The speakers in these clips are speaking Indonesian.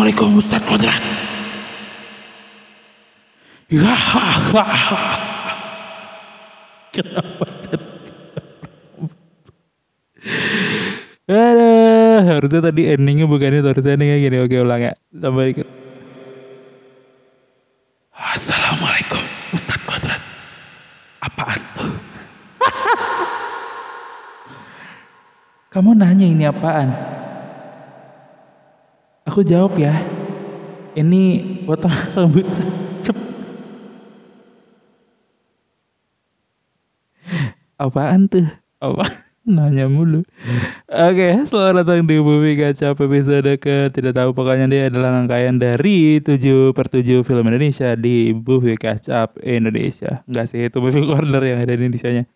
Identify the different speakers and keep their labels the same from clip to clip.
Speaker 1: Assalamualaikum Ustaz Kodrat. Ya, kenapa Aduh, harusnya tadi endingnya bukan itu, harusnya endingnya gini. Oke, ulang ya. Tambah dikit. Assalamualaikum Ustaz Kodrat. Apaan tuh? Kamu nanya ini apaan? Aku jawab ya. Ini potong rambut cep. Apaan tuh? Apa? Nanya mulu. Oke, selamat datang di Bumi Kaca episode ke tidak tahu pokoknya dia adalah rangkaian dari 7 per 7 film Indonesia di Movie Kaca Indonesia. Enggak sih, itu movie corner yang ada di Indonesia-nya.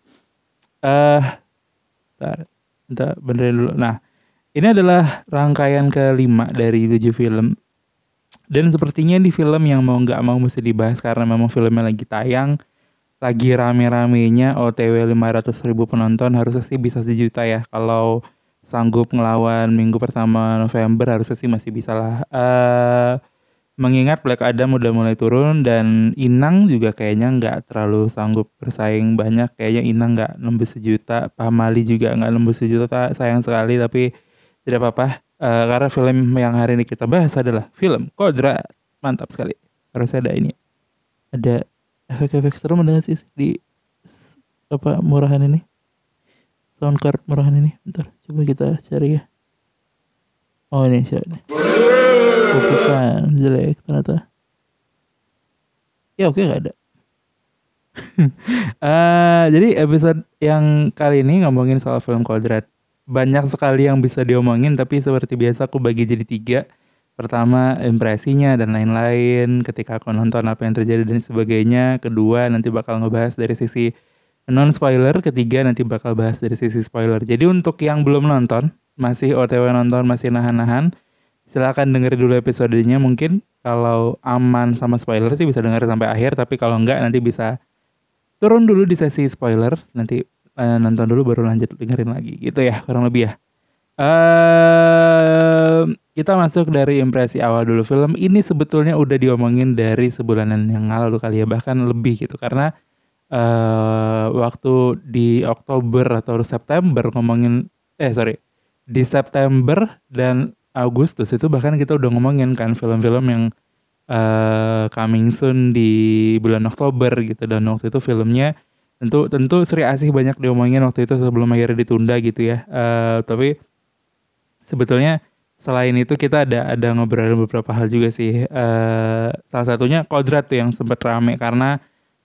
Speaker 1: Eh, uh, bentar, benerin dulu. Nah, ini adalah rangkaian kelima dari 7 film. Dan sepertinya di film yang mau nggak mau mesti dibahas karena memang filmnya lagi tayang lagi rame-ramenya. OTW 500 ribu penonton harusnya sih bisa sejuta ya. Kalau sanggup ngelawan minggu pertama November harusnya sih masih bisa lah. Uh, mengingat Black Adam udah mulai turun dan Inang juga kayaknya nggak terlalu sanggup bersaing banyak. Kayaknya Inang nggak nembus sejuta Pamali juga nggak nembus sejuta sayang sekali. Tapi tidak apa-apa. Uh, karena film yang hari ini kita bahas adalah film Kodra. Mantap sekali. Harusnya ada ini. Ada efek-efek serem ada sih di apa murahan ini. Sound card murahan ini. Bentar coba kita cari ya. Oh ini siapa ini? Oh, bukan. Jelek ternyata. Ya oke nggak ada. Uh, jadi episode yang kali ini ngomongin soal film Kodrat banyak sekali yang bisa diomongin tapi seperti biasa aku bagi jadi tiga Pertama impresinya dan lain-lain ketika aku nonton apa yang terjadi dan sebagainya. Kedua nanti bakal ngebahas dari sisi non spoiler. Ketiga nanti bakal bahas dari sisi spoiler. Jadi untuk yang belum nonton, masih OTW nonton, masih nahan-nahan, silakan denger dulu episodenya mungkin kalau aman sama spoiler sih bisa denger sampai akhir tapi kalau enggak nanti bisa turun dulu di sesi spoiler nanti uh, nonton dulu baru lanjut dengerin lagi gitu ya kurang lebih ya. Uh, kita masuk dari impresi awal dulu. Film ini sebetulnya udah diomongin dari sebulanan yang lalu kali ya bahkan lebih gitu. Karena uh, waktu di Oktober atau September ngomongin eh sorry di September dan Agustus itu bahkan kita udah ngomongin kan film-film yang uh, coming soon di bulan Oktober gitu. Dan waktu itu filmnya tentu tentu Sri Asih banyak diomongin waktu itu sebelum akhirnya ditunda gitu ya uh, tapi sebetulnya selain itu kita ada ada ngobrol beberapa hal juga sih. Uh, salah satunya Kodrat tuh yang sempat rame karena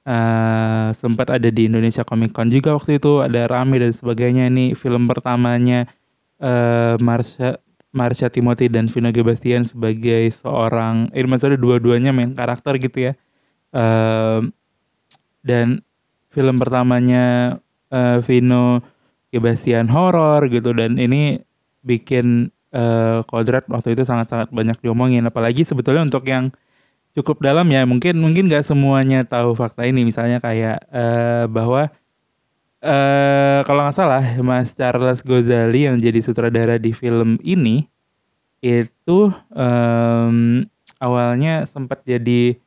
Speaker 1: uh, sempat ada di Indonesia Comic Con juga waktu itu ada rame dan sebagainya. Ini film pertamanya uh, Marsha Marsha Timothy dan Vino Gebastian sebagai seorang, eh maksudnya dua-duanya main karakter gitu ya. Uh, dan film pertamanya uh, Vino Gebastian horor gitu. Dan ini bikin uh, kodrat waktu itu sangat-sangat banyak diomongin. Apalagi sebetulnya untuk yang cukup dalam ya mungkin mungkin nggak semuanya tahu fakta ini. Misalnya kayak uh, bahwa uh, kalau nggak salah Mas Charles Gozali yang jadi sutradara di film ini itu um, awalnya sempat jadi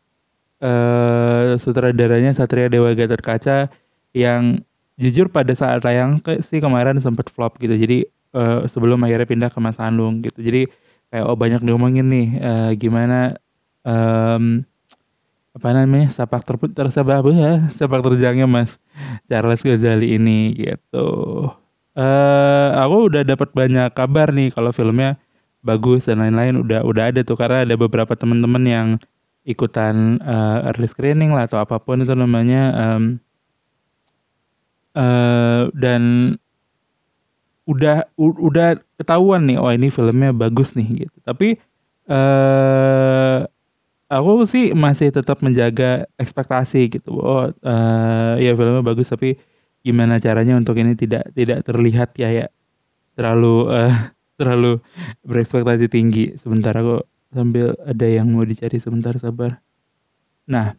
Speaker 1: uh, sutradaranya Satria Dewa Gatot Kaca yang jujur pada saat tayang ke, sih kemarin sempat flop gitu jadi uh, sebelum akhirnya pindah ke Mas Anung gitu. Jadi kayak oh banyak diomongin nih uh, gimana um, apa namanya sepak ter tersebab ya sepak terjangnya Mas Charles Ghazali ini gitu. Uh, aku udah dapat banyak kabar nih kalau filmnya bagus dan lain-lain udah udah ada tuh karena ada beberapa teman-teman yang ikutan uh, early screening lah atau apa pun itu namanya um, uh, dan udah udah ketahuan nih oh ini filmnya bagus nih gitu. Tapi eh aku sih masih tetap menjaga ekspektasi gitu. Oh uh, ya filmnya bagus tapi gimana caranya untuk ini tidak tidak terlihat ya ya. Terlalu uh, terlalu berekspektasi tinggi. Sebentar aku sambil ada yang mau dicari sebentar sabar nah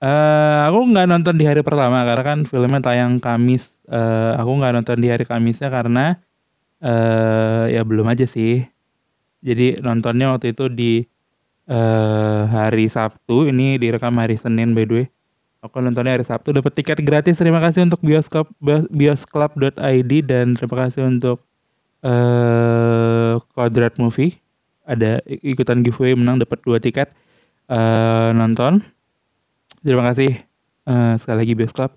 Speaker 1: uh, aku nggak nonton di hari pertama karena kan filmnya tayang Kamis uh, aku nggak nonton di hari Kamisnya karena uh, ya belum aja sih. Jadi nontonnya waktu itu di uh, hari Sabtu. Ini direkam hari Senin by the way. Aku nontonnya hari Sabtu dapat tiket gratis. Terima kasih untuk bioskop biosclub.id dan terima kasih untuk uh, Quadrat Movie. Ada ikutan giveaway menang dapat dua tiket uh, nonton. Terima kasih uh, sekali lagi bioskop.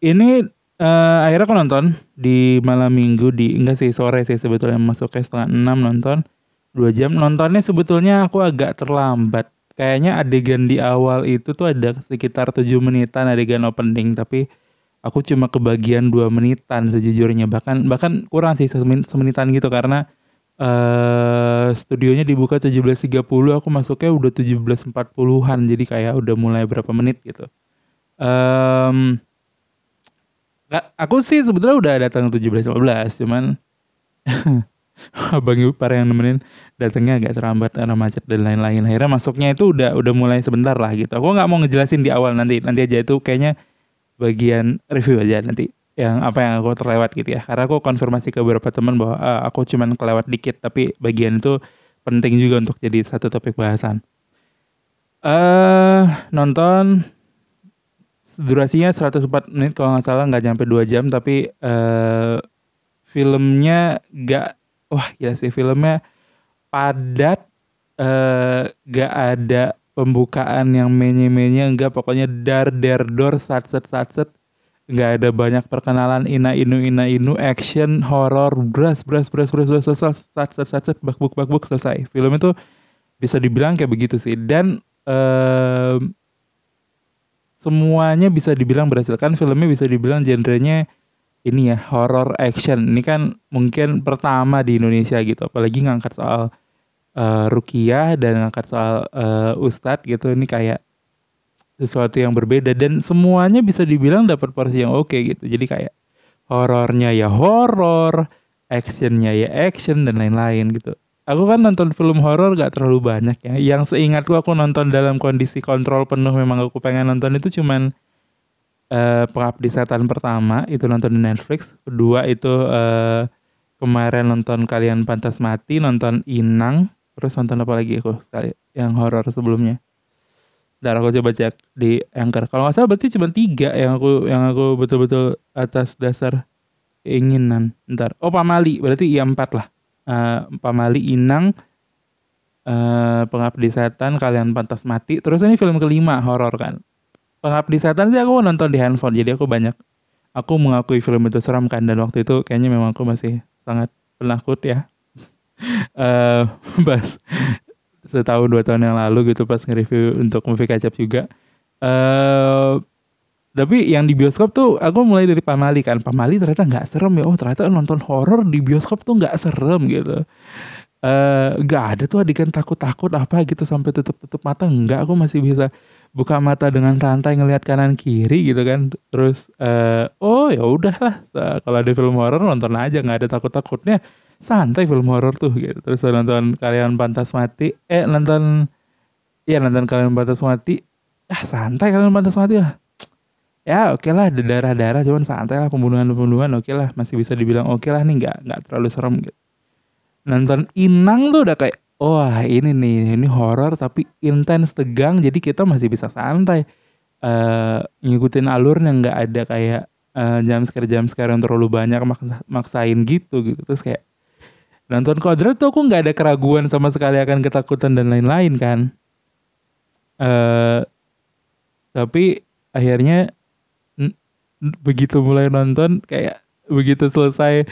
Speaker 1: Ini uh, akhirnya aku nonton di malam minggu di enggak sih sore sih sebetulnya masuk ke setengah enam nonton dua jam nontonnya sebetulnya aku agak terlambat kayaknya adegan di awal itu tuh ada sekitar 7 menitan adegan opening tapi aku cuma kebagian dua menitan sejujurnya bahkan bahkan kurang sih semenitan gitu karena uh, studionya dibuka 17.30 aku masuknya udah 17.40-an jadi kayak udah mulai berapa menit gitu. Um, aku sih sebetulnya udah datang 17.15 cuman abang ipar yang nemenin datangnya agak terlambat karena macet dan lain-lain. Akhirnya masuknya itu udah udah mulai sebentar lah gitu. Aku nggak mau ngejelasin di awal nanti nanti aja itu kayaknya bagian review aja nanti yang apa yang aku terlewat gitu ya. Karena aku konfirmasi ke beberapa teman bahwa uh, aku cuman kelewat dikit tapi bagian itu penting juga untuk jadi satu topik bahasan. Eh uh, nonton durasinya 104 menit kalau nggak salah nggak nyampe 2 jam tapi uh, filmnya nggak wah ya sih filmnya padat gak ada pembukaan yang menye-menye enggak pokoknya dar der dor sat set sat set nggak ada banyak perkenalan ina inu ina inu action horror bras bras bras bras bras bras sat sat set bak buk bak buk selesai film itu bisa dibilang kayak begitu sih dan eh, semuanya bisa dibilang berhasil kan filmnya bisa dibilang genrenya ini ya horror action ini kan mungkin pertama di Indonesia gitu apalagi ngangkat soal uh, rukiah dan ngangkat soal uh, ustadz gitu ini kayak sesuatu yang berbeda. Dan semuanya bisa dibilang dapat porsi yang oke okay, gitu. Jadi kayak horornya ya horor actionnya ya action dan lain-lain gitu. Aku kan nonton film horor gak terlalu banyak ya. Yang seingatku aku nonton dalam kondisi kontrol penuh memang aku pengen nonton itu cuman uh, Pengabdi Setan pertama itu nonton di Netflix, kedua itu uh, kemarin nonton Kalian Pantas Mati, nonton Inang, terus nonton apa lagi aku sekali? Yang horor sebelumnya. Dan aku coba cek di Anchor. Kalau nggak salah berarti cuma tiga yang aku yang aku betul-betul atas dasar keinginan. Ntar. Oh Pamali berarti iya empat lah. Uh, Pamali Inang, uh, Pengabdi Setan, Kalian Pantas Mati. Terus ini film kelima horor kan pengabdi setan sih aku nonton di handphone jadi aku banyak aku mengakui film itu seram kan dan waktu itu kayaknya memang aku masih sangat penakut ya uh, pas setahun dua tahun yang lalu gitu pas nge-review untuk movie kacap juga. Uh, tapi yang di bioskop tuh aku mulai dari Pamali kan. Pamali ternyata nggak serem ya. Oh ternyata nonton horor di bioskop tuh nggak serem gitu. Uh, nggak ada tuh adegan takut-takut apa gitu sampai tutup-tutup mata. Nggak aku masih bisa buka mata dengan santai ngelihat kanan kiri gitu kan. Terus uh, oh ya udahlah. Kalau ada film horor nonton aja. Nggak ada takut takutnya santai film horor tuh gitu. Terus nonton kalian pantas mati eh nonton ya nonton kalian pantas mati. Ah santai kalian pantas mati lah. Ya oke okay lah ada darah darah cuman santai lah pembunuhan pembunuhan oke okay lah. Masih bisa dibilang oke okay lah nih nggak nggak terlalu serem gitu. Nonton Inang tuh udah kayak wah ini nih ini horor tapi intens tegang jadi kita masih bisa santai. Uh, ngikutin alurnya nggak ada kayak uh, jam sekarang jam sekarang terlalu banyak maksa, maksain gitu gitu. Terus kayak nonton kodrat tuh aku nggak ada keraguan sama sekali akan ketakutan dan lain-lain kan? Uh, tapi akhirnya begitu mulai nonton kayak begitu selesai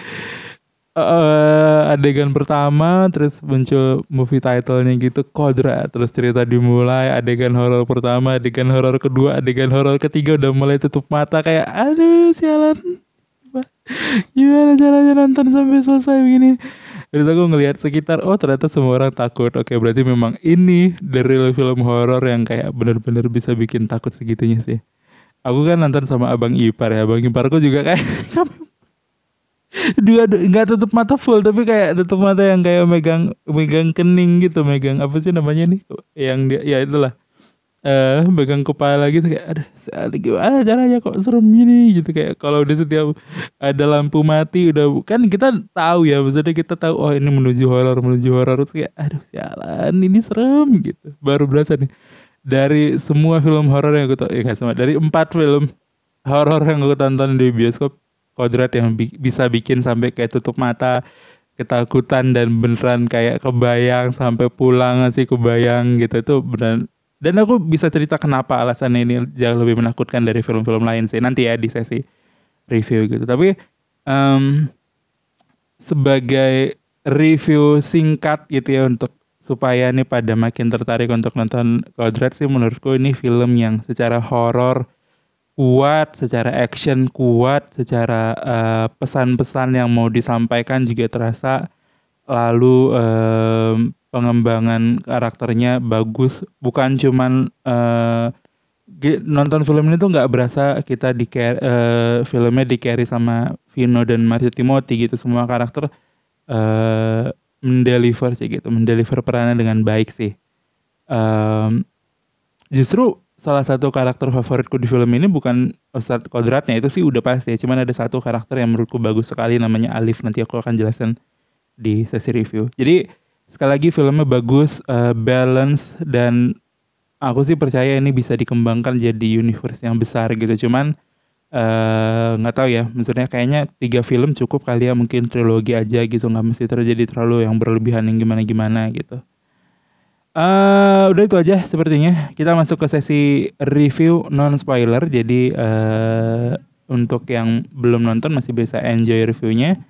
Speaker 1: uh, adegan pertama terus muncul movie titlenya gitu kodra terus cerita dimulai adegan horor pertama adegan horor kedua adegan horor ketiga udah mulai tutup mata kayak aduh sialan. Gimana caranya nonton sampai selesai begini Terus aku ngelihat sekitar, oh ternyata semua orang takut. Oke, berarti memang ini real film horor yang kayak bener-bener bisa bikin takut segitunya sih. Aku kan nonton sama abang ipar ya, abang iparku juga kayak dua nggak tutup mata full tapi kayak tutup mata yang kayak megang megang kening gitu megang apa sih namanya nih yang dia ya itulah eh pegang kepala gitu kayak ada gimana caranya kok serem gini? Gitu kayak kalau udah setiap ada lampu mati udah kan kita tahu ya maksudnya kita tahu oh ini menuju horor menuju horor. Terus kayak aduh sialan ini serem gitu. Baru berasa nih dari semua film horor yang gue tonton ya gak semua dari empat film horor yang gue tonton di bioskop kodrat yang bi bisa bikin sampai kayak tutup mata ketakutan dan beneran kayak kebayang sampai pulang sih kebayang gitu itu beneran dan aku bisa cerita kenapa alasan ini jauh lebih menakutkan dari film-film lain sih nanti ya di sesi review gitu. Tapi um, sebagai review singkat gitu ya untuk supaya nih pada makin tertarik untuk nonton Kodrat sih menurutku ini film yang secara horor kuat, secara action kuat, secara uh, pesan-pesan yang mau disampaikan juga terasa lalu um, pengembangan karakternya bagus. Bukan cuman uh, nonton film ini tuh nggak berasa kita di uh, filmnya di carry sama Vino dan Marcio Timothy gitu. Semua karakter uh, mendeliver sih gitu. Mendeliver perannya dengan baik sih. Um, justru salah satu karakter favoritku di film ini bukan Ustadz Kodratnya itu sih udah pasti ya. cuman ada satu karakter yang menurutku bagus sekali namanya Alif. Nanti aku akan jelasin di sesi review jadi sekali lagi filmnya bagus, uh, balance dan aku sih percaya ini bisa dikembangkan jadi universe yang besar gitu. Cuman eh, nggak uh, tahu ya, maksudnya kayaknya tiga film cukup kali ya mungkin trilogi aja gitu nggak mesti terjadi terlalu yang berlebihan yang gimana gimana gitu. Uh, udah itu aja sepertinya. Kita masuk ke sesi review non spoiler. Jadi uh, untuk yang belum nonton masih bisa enjoy reviewnya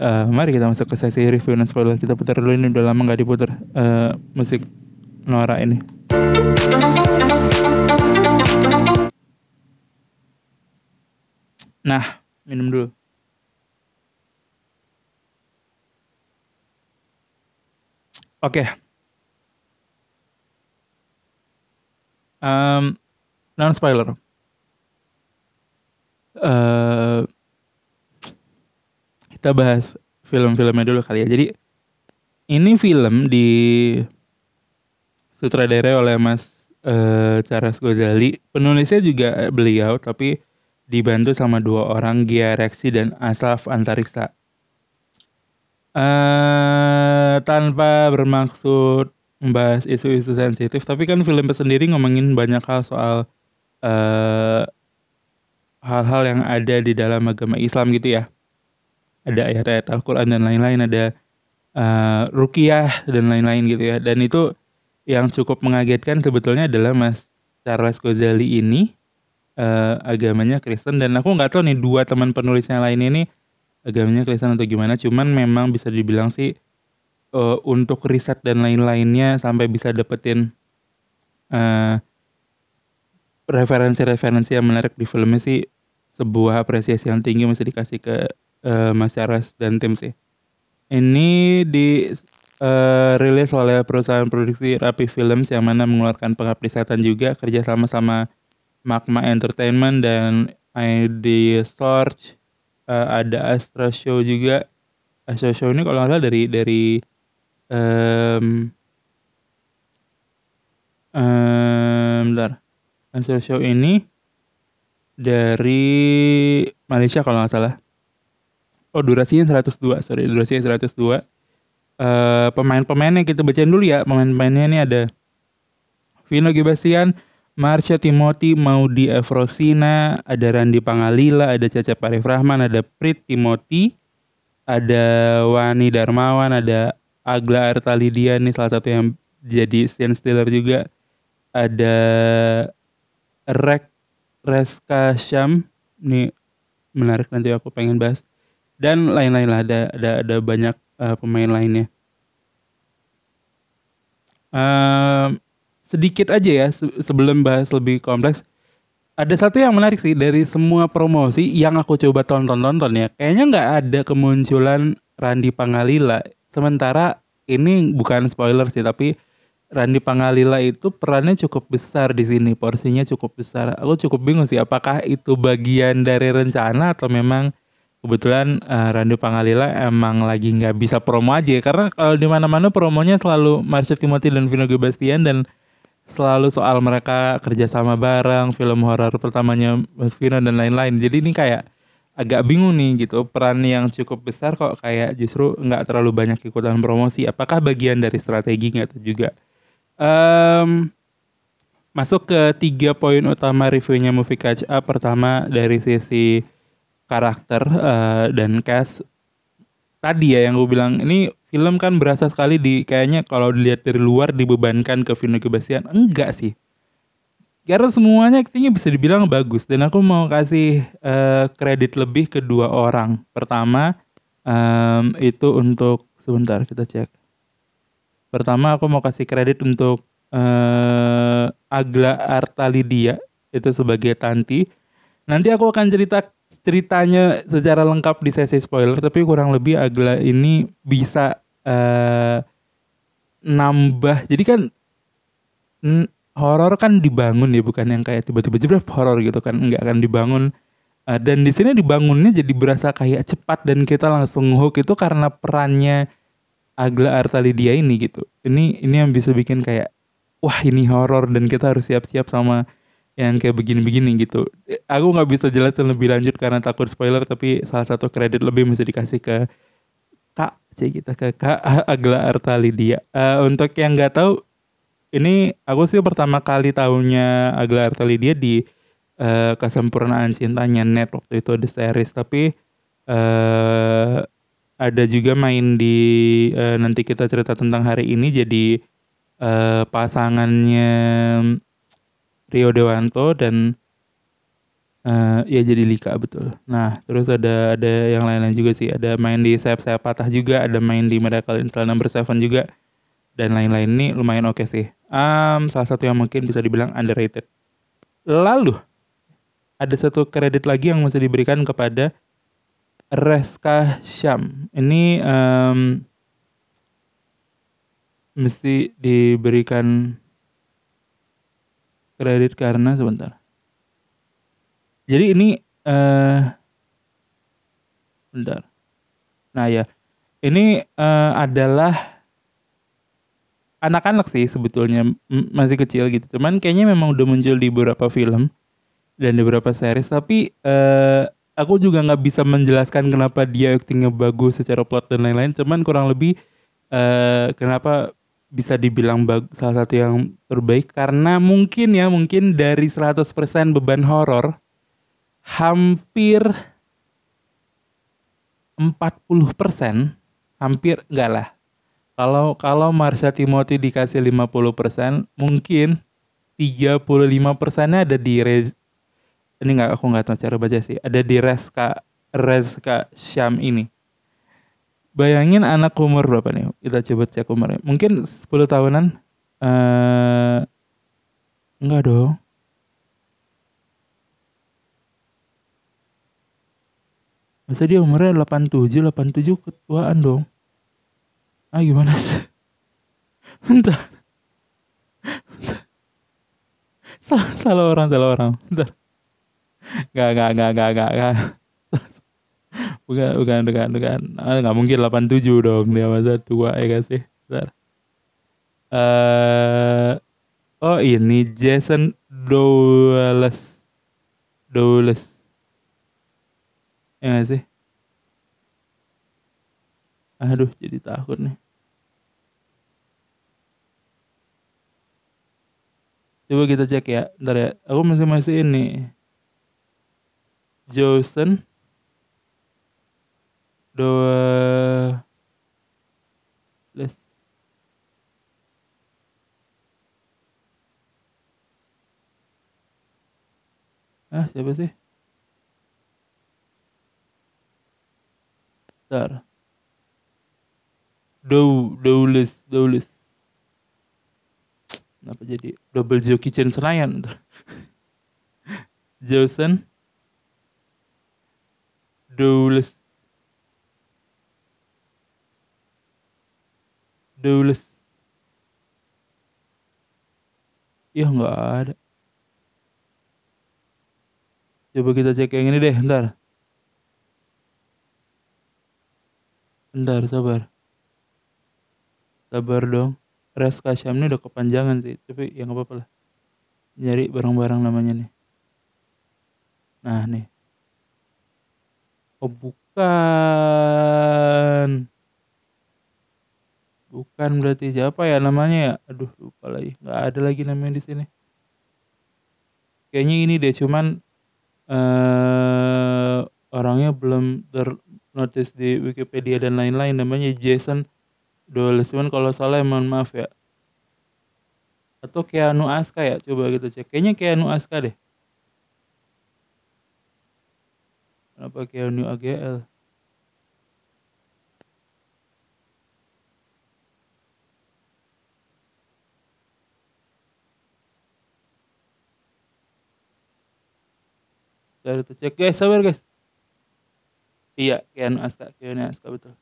Speaker 1: uh, mari kita masuk ke sesi review dan spoiler. Kita putar dulu ini udah lama nggak diputar uh, musik Nora ini. Nah minum dulu. Oke. Okay. um, non spoiler uh, kita bahas film-filmnya dulu kali ya. Jadi ini film di sutradarai oleh Mas uh, Charles Gozali. Penulisnya juga beliau, tapi dibantu sama dua orang, Gia Reksi dan Asaf Antariksa. Uh, tanpa bermaksud membahas isu-isu sensitif, tapi kan film sendiri ngomongin banyak hal soal hal eh, hal-hal yang ada di dalam agama Islam gitu ya ada ayat-ayat Al-Quran dan lain-lain, ada uh, rukiah dan lain-lain gitu ya. Dan itu yang cukup mengagetkan sebetulnya adalah Mas Charles Ghazali ini uh, agamanya Kristen dan aku nggak tahu nih dua teman penulisnya lain ini agamanya Kristen atau gimana. Cuman memang bisa dibilang sih uh, untuk riset dan lain-lainnya sampai bisa dapetin uh, referensi-referensi yang menarik di filmnya sih sebuah apresiasi yang tinggi masih dikasih ke uh, Mas Charles dan tim sih. Ini di uh, rilis oleh perusahaan produksi Rapi Films yang mana mengeluarkan pengabdi setan juga kerja sama sama Magma Entertainment dan ID Search uh, ada Astra Show juga. Astra Show ini kalau nggak salah dari dari um, um, bentar. Astra Show ini dari Malaysia kalau nggak salah Oh durasinya 102, sorry durasinya 102. Uh, eh, pemain-pemainnya kita bacain dulu ya. Pemain-pemainnya ini ada Vino Gebastian, Marsha Timothy, Maudi Efrosina, ada Randi Pangalila, ada Caca Parif Rahman, ada Prit Timothy, ada Wani Darmawan, ada Agla Artalidia nih salah satu yang jadi scene stealer juga. Ada Rek Reska Syam, nih menarik nanti aku pengen bahas dan lain-lain lah ada ada ada banyak uh, pemain lainnya. Uh, sedikit aja ya sebelum bahas lebih kompleks. Ada satu yang menarik sih dari semua promosi yang aku coba tonton-tonton ya. Kayaknya nggak ada kemunculan Randi Pangalila. Sementara ini bukan spoiler sih tapi Randi Pangalila itu perannya cukup besar di sini, porsinya cukup besar. Aku cukup bingung sih apakah itu bagian dari rencana atau memang kebetulan uh, Randy Pangalila emang lagi nggak bisa promo aja karena kalau di mana-mana promonya selalu Marcel Timothy dan Vino Gebastian dan selalu soal mereka kerja sama bareng, film horor pertamanya Mas Vino dan lain-lain. Jadi ini kayak agak bingung nih gitu peran yang cukup besar kok kayak justru nggak terlalu banyak ikutan promosi apakah bagian dari strategi nggak tuh juga um, masuk ke tiga poin utama reviewnya movie catch up pertama dari sisi karakter uh, dan cast tadi ya yang gue bilang ini film kan berasa sekali di kayaknya kalau dilihat dari luar dibebankan ke Vino Kebastian enggak sih karena semuanya aktingnya bisa dibilang bagus dan aku mau kasih uh, kredit lebih ke dua orang. Pertama um, itu untuk sebentar kita cek. Pertama aku mau kasih kredit untuk uh, Agla Artalidia itu sebagai Tanti. Nanti aku akan cerita ceritanya secara lengkap di sesi spoiler tapi kurang lebih Agla ini bisa uh, nambah. Jadi kan horor kan dibangun ya bukan yang kayak tiba-tiba jebret horor gitu kan nggak akan dibangun uh, dan di sini dibangunnya jadi berasa kayak cepat dan kita langsung hook itu karena perannya Agla Artalidia ini gitu ini ini yang bisa bikin kayak wah ini horor dan kita harus siap-siap sama yang kayak begini-begini gitu. Aku nggak bisa jelasin lebih lanjut karena takut spoiler tapi salah satu kredit lebih mesti dikasih ke Kak C kita ke Kak Agla Artalidia uh, untuk yang nggak tahu ini aku sih pertama kali tahunya Agla Artalidia di uh, kesempurnaan cintanya net waktu itu ada series. Tapi uh, ada juga main di uh, nanti kita cerita tentang hari ini jadi uh, pasangannya Rio Dewanto dan uh, ya jadi Lika betul. Nah terus ada ada yang lain-lain juga sih. Ada main di sayap sayap patah juga. Ada main di Miracle in Cell Number Seven juga dan lain-lain ini lumayan oke okay sih. Um, salah satu yang mungkin bisa dibilang underrated. Lalu ada satu kredit lagi yang mesti diberikan kepada Reska Syam. Ini um, mesti diberikan kredit karena sebentar. Jadi ini uh, bentar. Nah ya, ini uh, adalah anak-anak sih sebetulnya masih kecil gitu. Cuman kayaknya memang udah muncul di beberapa film dan di beberapa series. Tapi uh, aku juga nggak bisa menjelaskan kenapa dia aktingnya bagus secara plot dan lain-lain. Cuman kurang lebih uh, kenapa bisa dibilang salah satu yang terbaik karena mungkin ya mungkin dari 100% beban horor hampir 40% hampir enggak lah kalau kalau Marsha Timothy dikasih 50%, mungkin 35 persennya ada di Rez, ini nggak aku nggak tahu cara baca sih. Ada di Reska Reska Syam ini. Bayangin anak umur berapa nih? Kita coba cek umurnya. Mungkin 10 tahunan. Uh, enggak dong. Masa dia umurnya 87, 87 ketuaan dong ah gimana sih bentar salah, salah orang salah orang bentar Gak, gak, gak, gak, gak, gak. Bukan bukan bukan bukan ah, nggak mungkin 87 dong dia masa tua ya gak sih bentar uh, oh ini Jason Dowles Dowles ya gak sih Aduh, jadi takut nih. Coba kita cek ya. Ntar ya. Aku masih masih ini. Johnson. Dua. Les. Ah, siapa sih? Ntar. Dow, Dowless, Dowless. Kenapa jadi double Joe Kitchen Senayan? Johnson. Dowless. Dowless. Ya nggak ada. Coba kita cek yang ini deh, ntar. Bentar, sabar. Sabar dong. Reska Syam ini udah kepanjangan sih, tapi ya nggak apa-apa lah. Nyari barang-barang namanya nih. Nah nih. Oh bukan. Bukan berarti siapa ya namanya ya? Aduh lupa lagi. Nggak ada lagi namanya di sini. Kayaknya ini deh, cuman uh, orangnya belum ternotis di Wikipedia dan lain-lain. Namanya Jason Doles. Cuman kalau salah emang maaf ya. Atau Keanu Aska ya? Coba kita cek. Kayaknya Keanu Aska deh. Kenapa Keanu AGL? Dari tuh cek guys, sabar guys. Iya, Keanu Aska, Keanu Aska betul.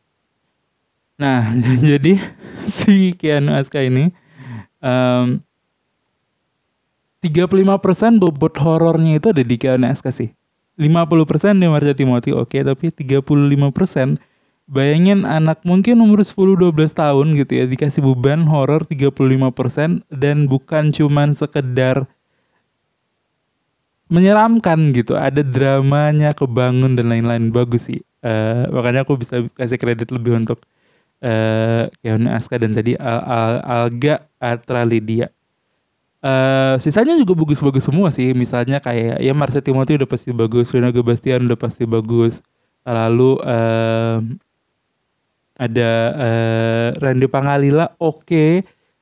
Speaker 1: Nah, jadi si Keanu Aska ini um, 35% bobot horornya itu ada di Keanu Aska sih. 50% di Marcia Timothy oke, okay, tapi 35% bayangin anak mungkin umur 10-12 tahun gitu ya dikasih beban horor 35% dan bukan cuman sekedar menyeramkan gitu. Ada dramanya kebangun dan lain-lain. Bagus sih. Uh, makanya aku bisa kasih kredit lebih untuk uh, Keanu Aska dan tadi Al Al Alga Atra Lydia uh, sisanya juga bagus-bagus semua sih. Misalnya kayak ya Marcel Timothy udah pasti bagus Rina Gebastian udah pasti bagus. Lalu uh, ada uh, Randy Pangalila oke okay,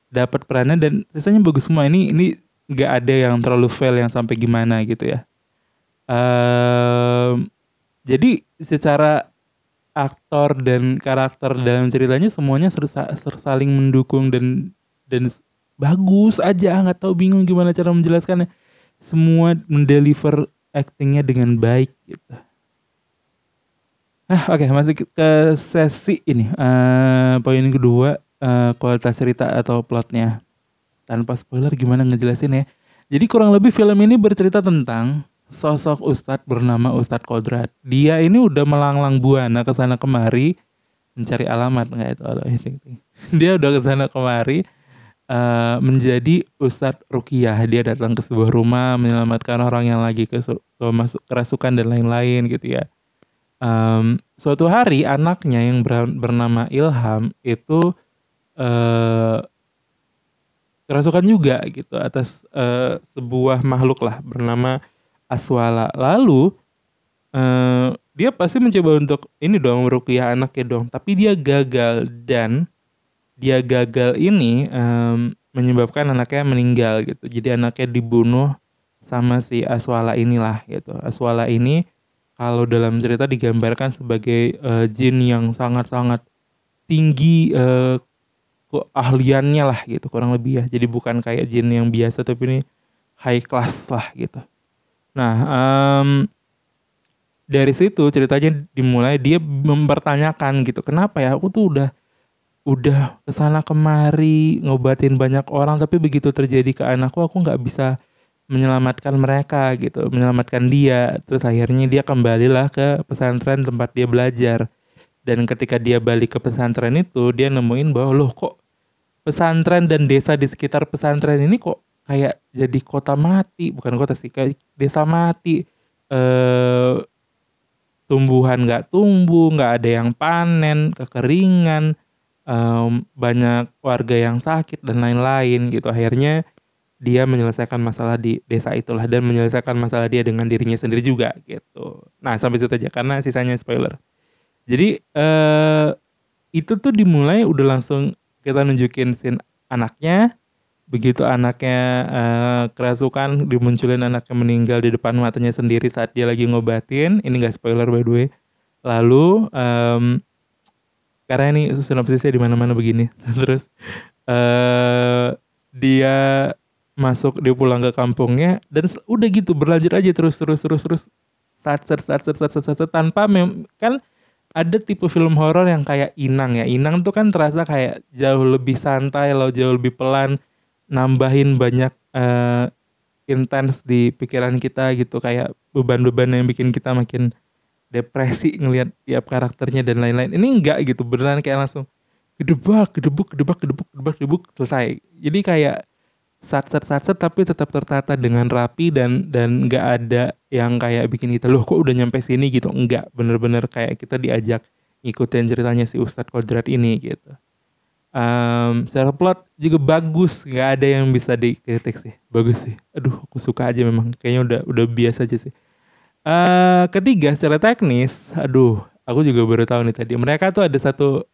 Speaker 1: dapat perannya dan sisanya bagus semua. Ini ini nggak ada yang terlalu fail yang sampai gimana gitu ya. Um, jadi secara aktor dan karakter dalam ceritanya semuanya saling mendukung dan dan bagus aja nggak tahu bingung gimana cara menjelaskannya semua mendeliver actingnya dengan baik gitu. Ah oke okay, masuk ke sesi ini uh, poin kedua uh, kualitas cerita atau plotnya tanpa spoiler gimana ngejelasin ya. Jadi kurang lebih film ini bercerita tentang sosok ustadz bernama Ustadz Kodrat. Dia ini udah melanglang buana ke sana kemari mencari alamat nggak itu ada Dia udah ke sana kemari uh, menjadi Ustadz Rukiah. Dia datang ke sebuah rumah menyelamatkan orang yang lagi ke masuk kerasukan dan lain-lain gitu ya. Um, suatu hari anaknya yang bernama Ilham itu uh, kerasukan juga gitu atas uh, sebuah makhluk lah bernama Aswala. Lalu uh, dia pasti mencoba untuk ini dong merupiah anaknya dong, tapi dia gagal dan dia gagal ini um, menyebabkan anaknya meninggal gitu. Jadi anaknya dibunuh sama si Aswala inilah gitu. Aswala ini kalau dalam cerita digambarkan sebagai uh, jin yang sangat-sangat tinggi uh, keahliannya lah gitu kurang lebih ya. Jadi bukan kayak jin yang biasa tapi ini high class lah gitu. Nah um, dari situ ceritanya dimulai dia mempertanyakan gitu kenapa ya? Aku tuh udah udah ke sana kemari ngobatin banyak orang tapi begitu terjadi ke anakku aku nggak bisa menyelamatkan mereka gitu menyelamatkan dia. Terus akhirnya dia kembalilah ke pesantren tempat dia belajar dan ketika dia balik ke pesantren itu, dia nemuin bahwa loh kok pesantren dan desa di sekitar pesantren ini kok kayak jadi kota mati, bukan kota sih, kayak desa mati. Eh, tumbuhan nggak tumbuh, nggak ada yang panen, kekeringan, um, banyak warga yang sakit dan lain-lain gitu. Akhirnya dia menyelesaikan masalah di desa itulah dan menyelesaikan masalah dia dengan dirinya sendiri juga gitu. Nah sampai situ aja karena sisanya spoiler. Jadi eh, itu tuh dimulai udah langsung kita nunjukin scene anaknya. Begitu anaknya eh, kerasukan, dimunculin anaknya meninggal di depan matanya sendiri saat dia lagi ngobatin. Ini gak spoiler by the way. Lalu um, karena ini sinopsisnya di mana-mana begini. Terus eh, dia masuk dia pulang ke kampungnya dan udah gitu berlanjut aja terus terus terus terus saat saat saat saat saat saat tanpa mem kan ada tipe film horor yang kayak Inang ya. Inang tuh kan terasa kayak jauh lebih santai, loh jauh lebih pelan, nambahin banyak uh, intens di pikiran kita gitu kayak beban-beban yang bikin kita makin depresi ngelihat tiap karakternya dan lain-lain. Ini enggak gitu, beneran kayak langsung gedebak gedebuk gedebak gedebuk gedebak gedebuk selesai jadi kayak sat sat sat sat tapi tetap tertata dengan rapi dan dan nggak ada yang kayak bikin kita loh kok udah nyampe sini? gitu. Nggak bener-bener kayak kita diajak ngikutin ceritanya si Ustadz Kodrat ini gitu. Um, secara plot juga bagus. Nggak ada yang bisa dikritik sih. Bagus sih. Aduh aku suka aja memang. Kayaknya udah udah biasa aja sih. Uh, ketiga secara teknis aduh aku juga baru tahu nih tadi. Mereka tuh ada satu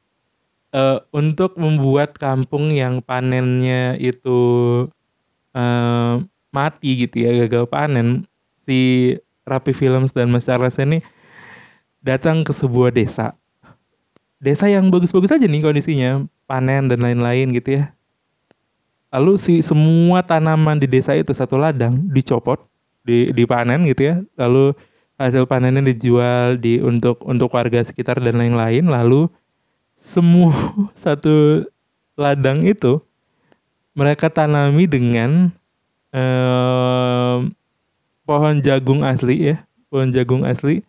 Speaker 1: uh, untuk membuat kampung yang panennya itu uh, mati gitu ya gagal panen. Si Rapi Films dan Mas Charles ini datang ke sebuah desa. Desa yang bagus-bagus aja nih kondisinya panen dan lain-lain gitu ya. Lalu si semua tanaman di desa itu satu ladang dicopot di dipanen gitu ya. Lalu hasil panennya dijual di untuk untuk warga sekitar dan lain-lain. Lalu semua satu ladang itu mereka tanami dengan eh, pohon jagung asli ya, pohon jagung asli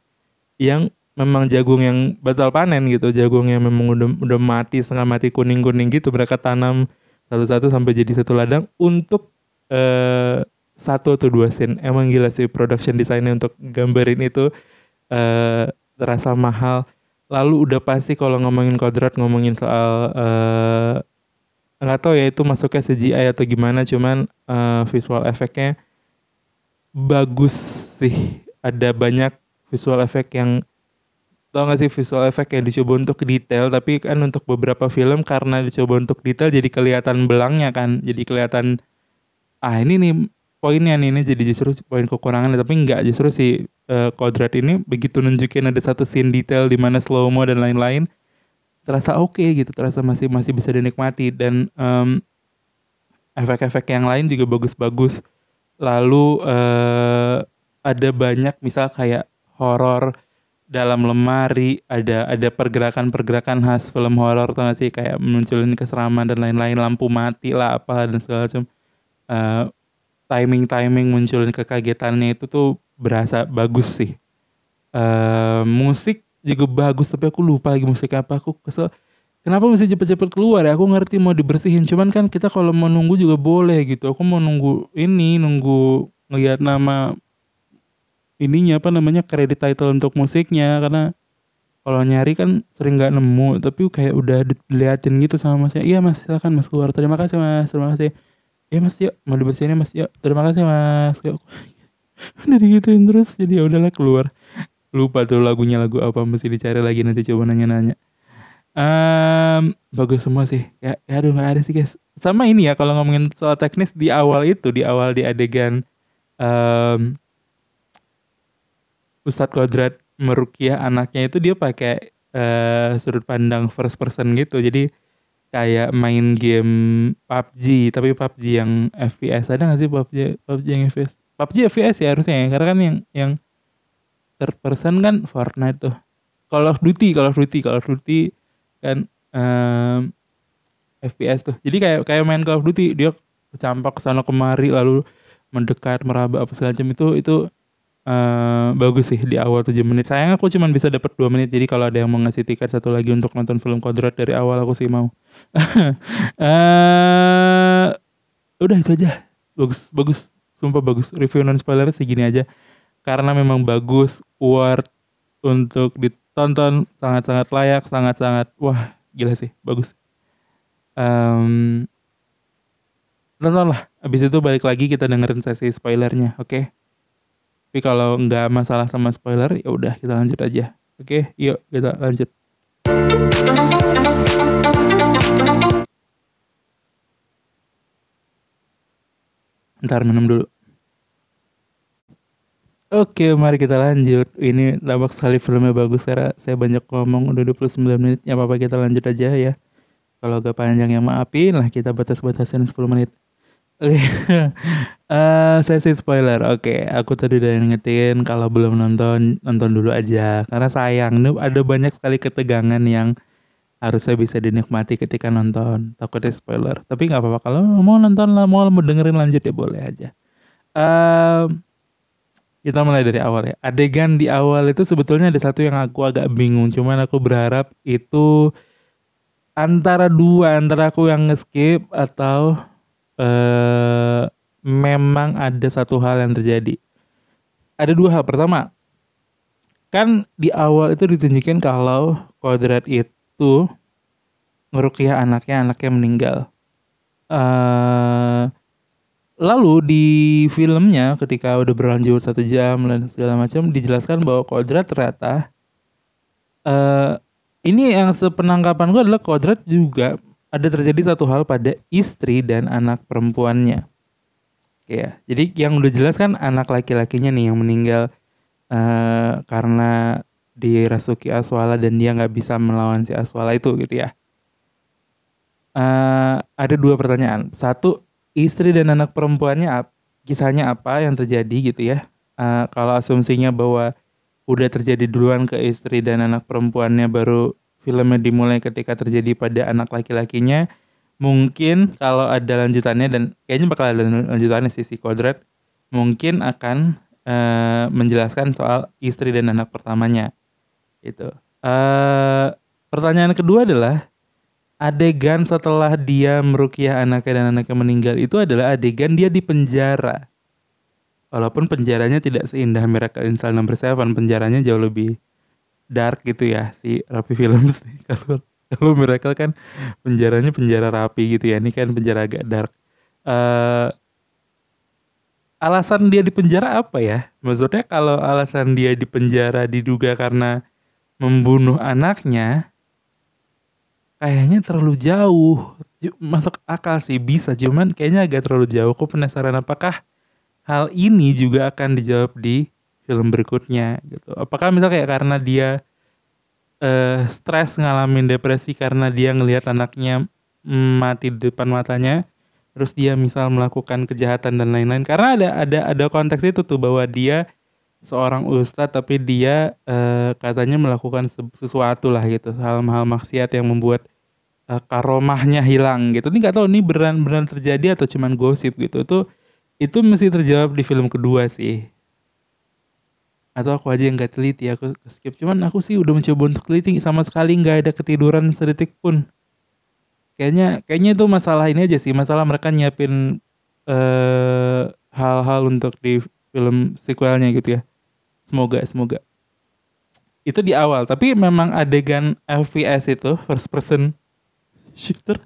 Speaker 1: yang memang jagung yang batal panen gitu, jagung yang memang udah udah mati setengah mati kuning-kuning gitu mereka tanam satu-satu sampai jadi satu ladang untuk eh, satu atau dua scene. Emang gila sih production desainnya untuk gambarin itu eh, terasa mahal lalu udah pasti kalau ngomongin kodrat ngomongin soal uh, nggak tahu ya itu masuknya CGI atau gimana cuman uh, visual efeknya bagus sih. Ada banyak visual efek yang tau gak sih visual efek yang dicoba untuk detail tapi kan untuk beberapa film karena dicoba untuk detail jadi kelihatan belangnya kan jadi kelihatan ah ini nih poinnya nih ini jadi justru poin kekurangan tapi enggak justru si uh, Kodrat ini begitu nunjukin ada satu scene detail di mana slow mo dan lain-lain terasa oke okay gitu terasa masih masih bisa dinikmati. Dan um, efek-efek yang lain juga bagus-bagus. Lalu uh, ada banyak misal kayak horor dalam lemari ada ada pergerakan-pergerakan khas film horor tuh sih? Kayak munculin keseraman dan lain-lain lampu mati lah apa dan segala macam uh, timing-timing munculin kekagetannya itu tuh berasa bagus sih. Uh, musik juga bagus tapi aku lupa lagi musik apa. Aku kesel. Kenapa mesti cepet-cepet keluar ya? Aku ngerti mau dibersihin. Cuman kan kita kalau mau nunggu juga boleh gitu. Aku mau nunggu ini nunggu ngeliat nama ininya apa namanya kredit title untuk musiknya. Karena kalau nyari kan sering nggak nemu. Tapi kayak udah diliatin gitu sama masnya. Iya mas silakan mas keluar. Terima kasih mas. Terima kasih. Ya mas yuk. Mau dibersihin mas? Yuk. Terima kasih mas. Udah digituin terus. Jadi ya udahlah keluar lupa tuh lagunya lagu apa mesti dicari lagi nanti coba nanya-nanya. Um, bagus semua sih. Ya, ya aduh nggak ada sih guys. Sama ini ya kalau ngomongin soal teknis di awal itu di awal di adegan um, Ustadz Kodrat merukiah anaknya itu dia pakai uh, sudut pandang first person gitu. Jadi kayak main game PUBG tapi PUBG yang FPS ada nggak sih PUBG PUBG yang FPS PUBG FPS ya harusnya ya karena kan yang yang third person kan Fortnite tuh Call of Duty Call of Duty Call of Duty kan um, FPS tuh jadi kayak kayak main Call of Duty dia kecampak ke sana kemari lalu mendekat meraba apa segala macam itu itu Uh, bagus sih di awal 7 menit. Sayang aku cuma bisa dapat 2 menit. Jadi kalau ada yang mau ngasih tiket satu lagi untuk nonton film Kodrat dari awal aku sih mau. uh, udah itu aja. Bagus, bagus. Sumpah bagus. Review non spoiler segini aja. Karena memang bagus, worth untuk ditonton, sangat-sangat layak, sangat-sangat wah, gila sih, bagus. Um, tontonlah. Abis itu balik lagi kita dengerin sesi spoilernya, oke? Okay? Tapi kalau nggak masalah sama spoiler, ya udah kita lanjut aja. Oke, yuk kita lanjut. Ntar minum dulu. Oke, mari kita lanjut. Ini tampak sekali filmnya bagus karena saya banyak ngomong udah 29 menit. Ya apa-apa kita lanjut aja ya. Kalau agak panjang ya maafin lah kita batas-batasin 10 menit. Oke, uh, sesi spoiler. Oke, aku tadi udah ngetin kalau belum nonton nonton dulu aja karena sayang ada banyak sekali ketegangan yang harusnya bisa dinikmati ketika nonton. Takutnya spoiler. Tapi nggak apa-apa kalau mau nonton lah, mau mau dengerin lanjut ya boleh aja. Uh, kita mulai dari awal ya. Adegan di awal itu sebetulnya ada satu yang aku agak bingung. Cuman aku berharap itu antara dua antara aku yang ngeskip atau uh, memang ada satu hal yang terjadi ada dua hal pertama kan di awal itu ditunjukin kalau kodrat itu ngerukiah anaknya anaknya meninggal uh, lalu di filmnya ketika udah berlanjut satu jam dan segala macam dijelaskan bahwa kodrat ternyata uh, ini yang sepenangkapan gue adalah kodrat juga ada terjadi satu hal pada istri dan anak perempuannya. Ya, jadi yang udah jelas kan anak laki-lakinya nih yang meninggal uh, karena dirasuki Aswala dan dia nggak bisa melawan si Aswala itu gitu ya. Uh, ada dua pertanyaan. Satu, istri dan anak perempuannya kisahnya apa yang terjadi gitu ya? Uh, kalau asumsinya bahwa udah terjadi duluan ke istri dan anak perempuannya baru filmnya dimulai ketika terjadi pada anak laki-lakinya, mungkin kalau ada lanjutannya dan kayaknya bakal ada lanjutannya sih si Kodrat mungkin akan uh, menjelaskan soal istri dan anak pertamanya itu uh, pertanyaan kedua adalah adegan setelah dia merukiah anaknya dan anaknya meninggal itu adalah adegan dia di penjara. Walaupun penjaranya tidak seindah Miracle in Cell Number Seven penjaranya jauh lebih dark gitu ya si Rapi Films kalau kalau Miracle kan penjaranya penjara rapi gitu ya ini kan penjara agak dark. Uh, alasan dia di penjara apa ya? Maksudnya kalau alasan dia di penjara diduga karena membunuh anaknya, kayaknya terlalu jauh. Masuk akal sih bisa, cuman kayaknya agak terlalu jauh. Aku penasaran apakah hal ini juga akan dijawab di film berikutnya gitu. Apakah misalnya kayak karena dia uh, stres ngalamin depresi karena dia ngelihat anaknya mati di depan matanya, terus dia misal melakukan kejahatan dan lain-lain karena ada ada ada konteks itu tuh bahwa dia seorang ustadz tapi dia uh, katanya melakukan sesuatu lah gitu hal-hal maksiat yang membuat uh, karomahnya hilang gitu. Ini nggak tahu ini beran beran terjadi atau cuman gosip gitu. Itu itu mesti terjawab di film kedua sih. Atau aku aja yang gak teliti aku skip. Cuman aku sih udah mencoba untuk teliti sama sekali nggak ada ketiduran sedetik pun. Kayaknya kayaknya itu masalah ini aja sih masalah mereka nyiapin hal eh, hal-hal untuk di film sequelnya gitu ya. Semoga semoga. Itu di awal tapi memang adegan FPS itu first person shooter.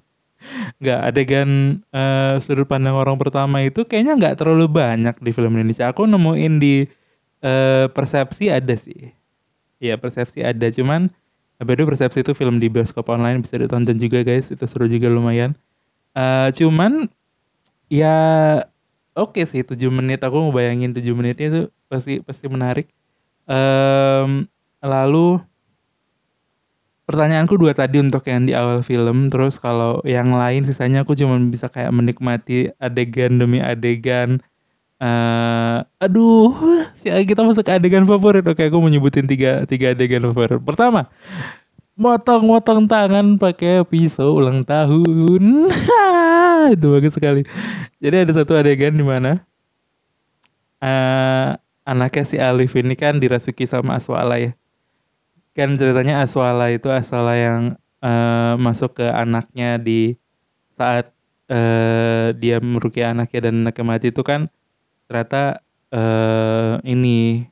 Speaker 1: Nggak adegan uh, sudut pandang orang pertama itu kayaknya nggak terlalu banyak di film Indonesia. Aku nemuin di uh, persepsi ada sih. Ya persepsi ada. Cuman By the Persepsi itu film di bioskop online bisa ditonton juga guys, itu seru juga lumayan. Uh, cuman ya oke okay sih 7 menit. Aku mau bayangin 7 menitnya itu pasti pasti menarik. Um, lalu pertanyaanku dua tadi untuk yang di awal film, terus kalau yang lain sisanya aku cuma bisa kayak menikmati adegan demi adegan. Uh, aduh, si kita masuk ke adegan favorit. Oke, aku mau nyebutin tiga, tiga adegan favorit. Pertama, motong-motong tangan pakai pisau ulang tahun. itu bagus sekali. Jadi ada satu adegan di mana uh, anaknya si Alif ini kan dirasuki sama Aswala ya. Kan ceritanya Aswala itu Aswala yang uh, masuk ke anaknya di saat uh, dia merugi anaknya dan anaknya mati itu kan ternyata uh, ini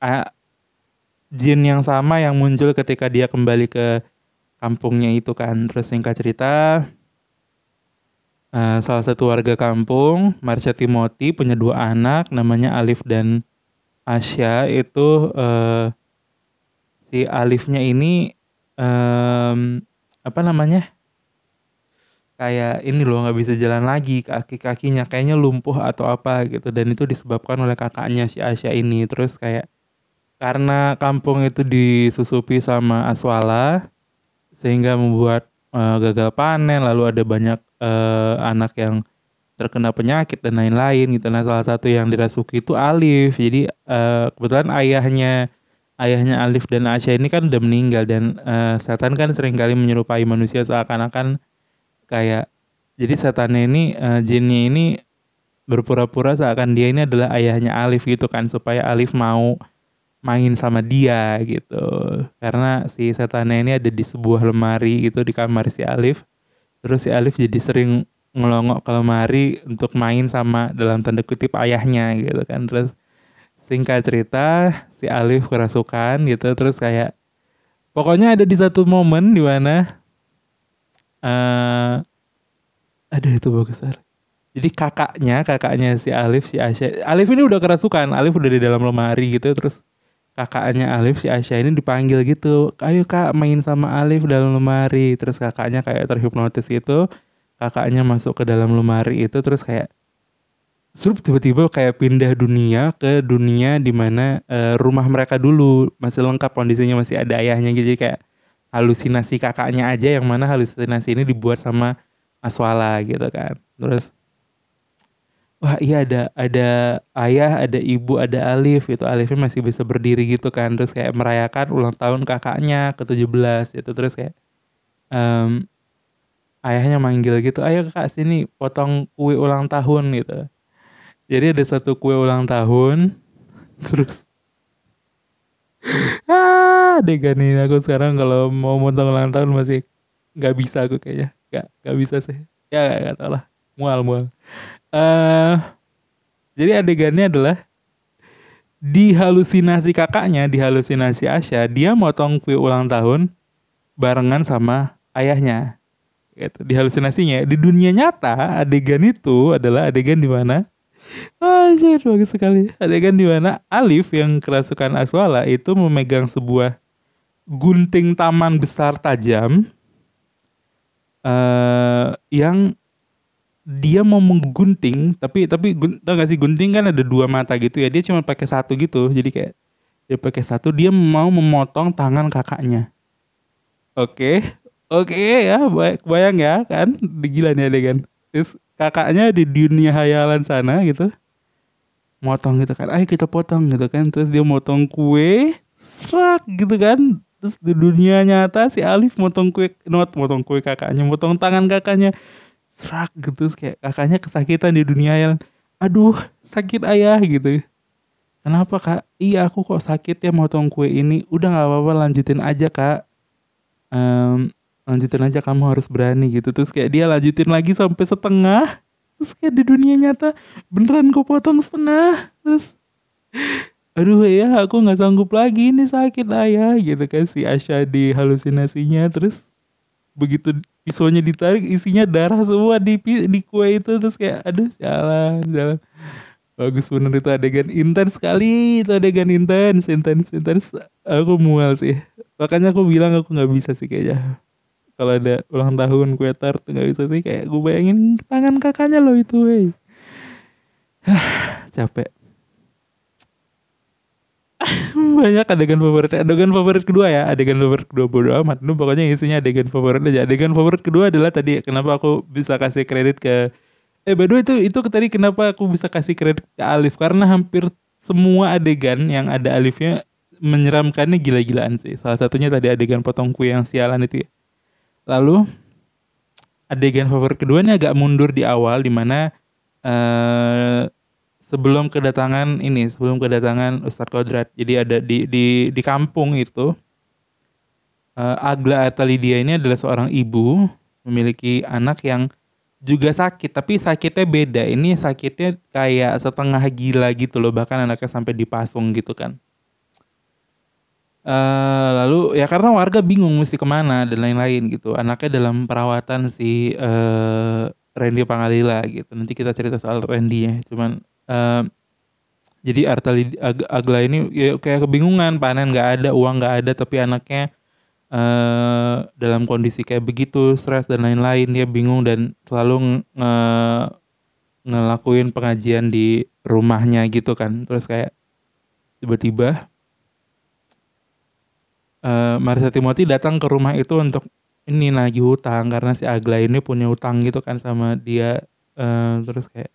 Speaker 1: uh, jin yang sama yang muncul ketika dia kembali ke kampungnya itu kan. Terus singkat cerita uh, salah satu warga kampung Marsha Timothy punya dua anak namanya Alif dan Asya itu uh, si Alifnya ini um, apa namanya? Kayak ini loh nggak bisa jalan lagi kaki-kakinya kayaknya lumpuh atau apa gitu. Dan itu disebabkan oleh kakaknya si Asya ini. Terus kayak karena kampung itu disusupi sama aswala sehingga membuat uh, gagal panen lalu ada banyak uh, anak yang terkena penyakit dan lain-lain gitu. Nah salah satu yang dirasuki itu Alif. Jadi uh, kebetulan ayahnya ayahnya Alif dan Asya ini kan udah meninggal dan uh, setan kan sering kali menyerupai manusia seakan-akan kayak jadi setannya ini uh, jinnya ini berpura-pura seakan dia ini adalah ayahnya Alif gitu kan supaya Alif mau main sama dia gitu. Karena si setannya ini ada di sebuah lemari gitu di kamar si Alif. Terus si Alif jadi sering ngelongok ke lemari untuk main sama dalam tanda kutip ayahnya gitu kan. Terus singkat cerita si Alif kerasukan gitu terus kayak pokoknya ada di satu momen di mana uh, aduh itu bagus jadi kakaknya kakaknya si Alif si Asya Alif ini udah kerasukan Alif udah di dalam lemari gitu terus kakaknya Alif si Asya ini dipanggil gitu ayo kak main sama Alif dalam lemari. Terus kakaknya kayak terhipnotis gitu kakaknya masuk ke dalam lemari itu terus kayak Surup tiba-tiba kayak pindah dunia ke dunia di mana uh, rumah mereka dulu masih lengkap kondisinya masih ada ayahnya. Gitu jadi kayak halusinasi kakaknya aja yang mana halusinasi ini dibuat sama Aswala gitu kan. Terus wah iya ada ada ayah ada ibu ada Alif itu Alifnya masih bisa berdiri gitu kan. Terus kayak merayakan ulang tahun kakaknya ke 17 itu terus kayak um, ayahnya manggil gitu ayo kak sini potong kue ulang tahun gitu jadi ada satu kue ulang tahun terus ah adegan ini aku sekarang kalau mau potong ulang tahun masih nggak bisa aku kayaknya nggak nggak bisa sih ya nggak tahu lah mual mual uh, jadi adegannya adalah di halusinasi kakaknya, di halusinasi Asya, dia motong kue ulang tahun barengan sama ayahnya. Gitu, di halusinasinya. Di dunia nyata, adegan itu adalah adegan di mana Anjir, bagus sekali. Adegan di mana Alif yang kerasukan Aswala itu memegang sebuah gunting taman besar tajam uh, yang dia mau menggunting tapi tapi tau gak sih gunting kan ada dua mata gitu ya dia cuma pakai satu gitu jadi kayak dia pakai satu dia mau memotong tangan kakaknya oke okay. oke okay, ya bayang ya kan gila nih adegan terus kakaknya di dunia hayalan sana gitu. Motong gitu kan. Ayo kita potong gitu kan. Terus dia motong kue serak gitu kan. Terus di dunia nyata si Alif motong kue not motong kue kakaknya motong tangan kakaknya serak gitu. Kayak kakaknya kesakitan di dunia yang aduh sakit ayah gitu. Kenapa kak? Iya aku kok sakit ya motong kue ini. Udah nggak apa-apa lanjutin aja kak. Um, lanjutin aja kamu harus berani gitu. Terus kayak dia lanjutin lagi sampai setengah. Terus kayak di dunia nyata beneran kok potong setengah. Terus aduh ya aku nggak sanggup lagi ini sakit ayah gitu kan si Asya di halusinasinya. Terus begitu pisaunya ditarik isinya darah semua di di kue itu. Terus kayak aduh jalan jalan. Bagus bener itu adegan intens sekali itu adegan intens intens intens. Aku mual sih. Makanya aku bilang aku nggak bisa sih kayaknya kalau ada ulang tahun kue tart nggak bisa sih. Kayak gue bayangin tangan kakaknya loh itu wey capek. Banyak adegan favorit. Adegan favorit kedua ya. Adegan favorit kedua bodo amat. Lu pokoknya isinya adegan favorit aja. Adegan favorit kedua adalah tadi kenapa aku bisa kasih kredit ke eh by itu itu tadi kenapa aku bisa kasih kredit ke Alif? Karena hampir semua adegan yang ada Alifnya menyeramkannya gila-gilaan sih. Salah satunya tadi adegan potong kue yang sialan itu ya lalu adegan favorit kedua ini agak mundur di awal di mana uh, sebelum kedatangan ini, sebelum kedatangan Ustadz Kodrat. Jadi ada di di di kampung itu uh, Agla Atalidia ini adalah seorang ibu memiliki anak yang juga sakit, tapi sakitnya beda. Ini sakitnya kayak setengah gila gitu loh, bahkan anaknya sampai dipasung gitu kan. Uh, lalu ya karena warga bingung mesti ke mana dan lain-lain gitu. Anaknya dalam perawatan si uh, Randy Pangalila gitu. Nanti kita cerita soal Randy ya. Cuman uh, jadi Artali Ag Agla ini ya kayak kebingungan panen nggak ada uang nggak ada tapi anaknya uh, dalam kondisi kayak begitu stres dan lain-lain dia bingung dan selalu nge ngelakuin pengajian di rumahnya gitu kan terus kayak tiba-tiba uh, Marisa Timothy datang ke rumah itu untuk ini lagi hutang karena si Agla ini punya hutang gitu kan sama dia. Uh, terus kayak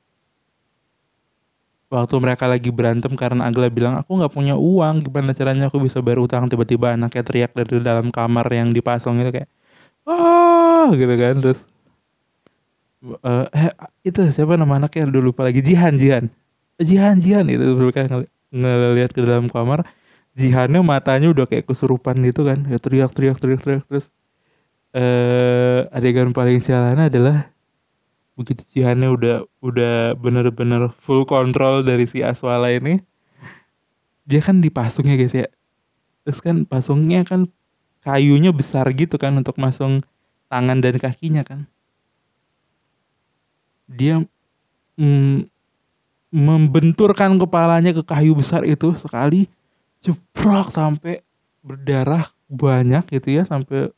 Speaker 1: waktu mereka lagi berantem karena Agla bilang aku nggak punya uang gimana caranya aku bisa bayar utang tiba-tiba anaknya teriak dari dalam kamar yang dipasang itu kayak wah gitu kan terus uh, eh itu siapa nama anaknya? Dulu lupa lagi. Jihan Jihan. Jihan Jihan itu mereka ng ngeliat ke dalam kamar Jihannya matanya udah kayak kesurupan gitu kan. Ya teriak teriak teriak teriak terus eh adegan paling sialan adalah begitu Jihannya udah udah bener-bener full control dari si Aswala ini dia kan dipasung ya guys ya. Terus kan pasungnya kan kayunya besar gitu kan untuk masung tangan dan kakinya kan. Dia mm, membenturkan kepalanya ke kayu besar itu sekali jebrok sampai berdarah banyak gitu ya sampai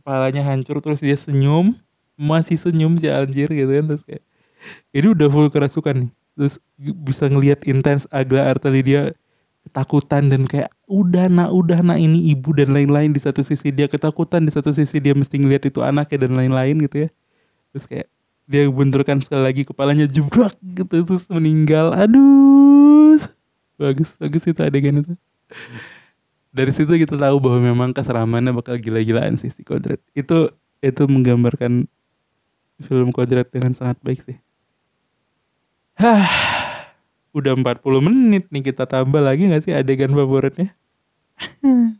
Speaker 1: kepalanya hancur terus dia senyum masih senyum si anjir gitu kan terus kayak ini udah full kerasukan nih. Terus bisa ngelihat intens agak arteli dia ketakutan dan kayak udah nak udah nak ini ibu dan lain-lain di satu sisi dia ketakutan di satu sisi dia mesti ngelihat itu anaknya dan lain-lain gitu ya. Terus kayak dia benturkan sekali lagi kepalanya jebrak gitu terus meninggal. Aduh bagus bagus itu adegan itu dari situ kita tahu bahwa memang keseramannya bakal gila-gilaan sih si Kodrat itu itu menggambarkan film Kodrat dengan sangat baik sih Hah, udah 40 menit nih kita tambah lagi gak sih adegan favoritnya?